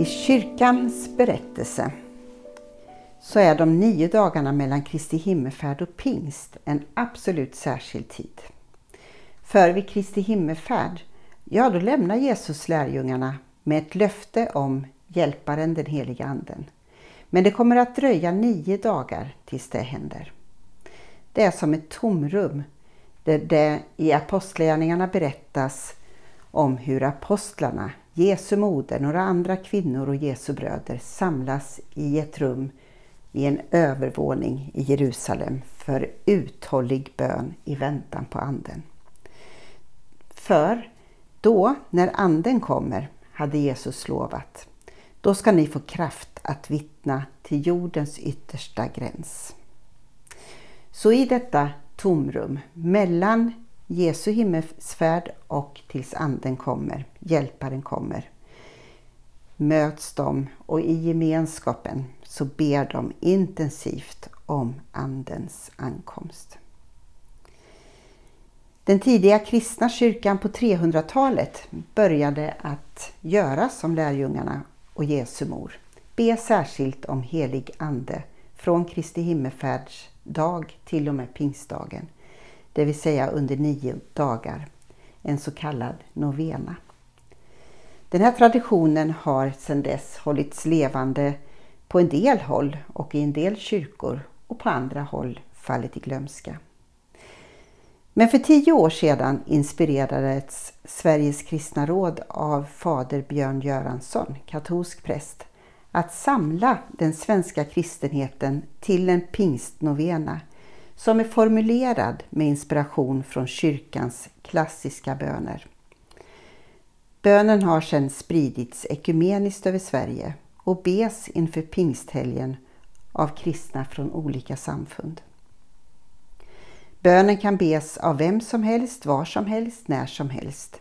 I kyrkans berättelse så är de nio dagarna mellan Kristi himmelsfärd och pingst en absolut särskild tid. För vid Kristi himmelsfärd, ja då lämnar Jesus lärjungarna med ett löfte om hjälparen den heliga anden. Men det kommer att dröja nio dagar tills det händer. Det är som ett tomrum där det i apostlagärningarna berättas om hur apostlarna, Jesu moder, några andra kvinnor och Jesu bröder samlas i ett rum i en övervåning i Jerusalem för uthållig bön i väntan på anden. För då, när anden kommer, hade Jesus lovat, då ska ni få kraft att vittna till jordens yttersta gräns. Så i detta tomrum mellan Jesu himmelsfärd och tills anden kommer, hjälparen kommer, möts de och i gemenskapen så ber de intensivt om andens ankomst. Den tidiga kristna kyrkan på 300-talet började att göra som lärjungarna och Jesu mor. Be särskilt om helig ande från Kristi himmelfärds dag till och med pingstdagen. Det vill säga under nio dagar. En så kallad novena. Den här traditionen har sedan dess hållits levande på en del håll och i en del kyrkor och på andra håll fallit i glömska. Men för tio år sedan inspirerades Sveriges kristna råd av fader Björn Göransson, katolsk präst, att samla den svenska kristenheten till en pingstnovena som är formulerad med inspiration från kyrkans klassiska böner. Bönen har sedan spridits ekumeniskt över Sverige och bes inför pingsthelgen av kristna från olika samfund. Bönen kan bes av vem som helst, var som helst, när som helst.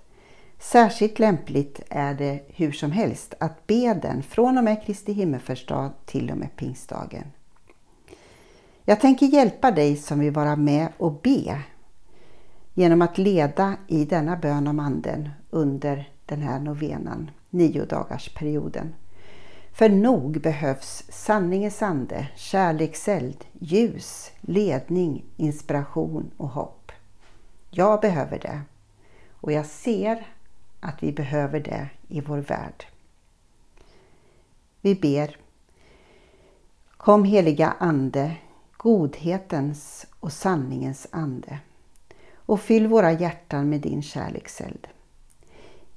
Särskilt lämpligt är det hur som helst att be den från och med Kristi himmelsfärdsdag till och med pingstdagen. Jag tänker hjälpa dig som vill vara med och be genom att leda i denna bön om anden under den här novenan, nio dagars perioden. För nog behövs sanningens ande, kärlekseld, ljus, ledning, inspiration och hopp. Jag behöver det och jag ser att vi behöver det i vår värld. Vi ber. Kom heliga Ande, godhetens och sanningens ande och fyll våra hjärtan med din kärlekseld.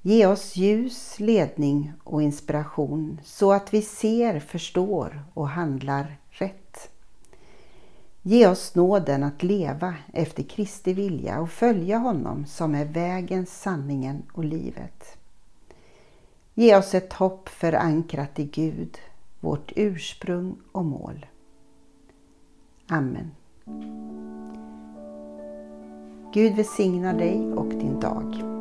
Ge oss ljus, ledning och inspiration så att vi ser, förstår och handlar rätt. Ge oss nåden att leva efter Kristi vilja och följa honom som är vägen, sanningen och livet. Ge oss ett hopp förankrat i Gud, vårt ursprung och mål. Amen. Gud välsignar dig och din dag.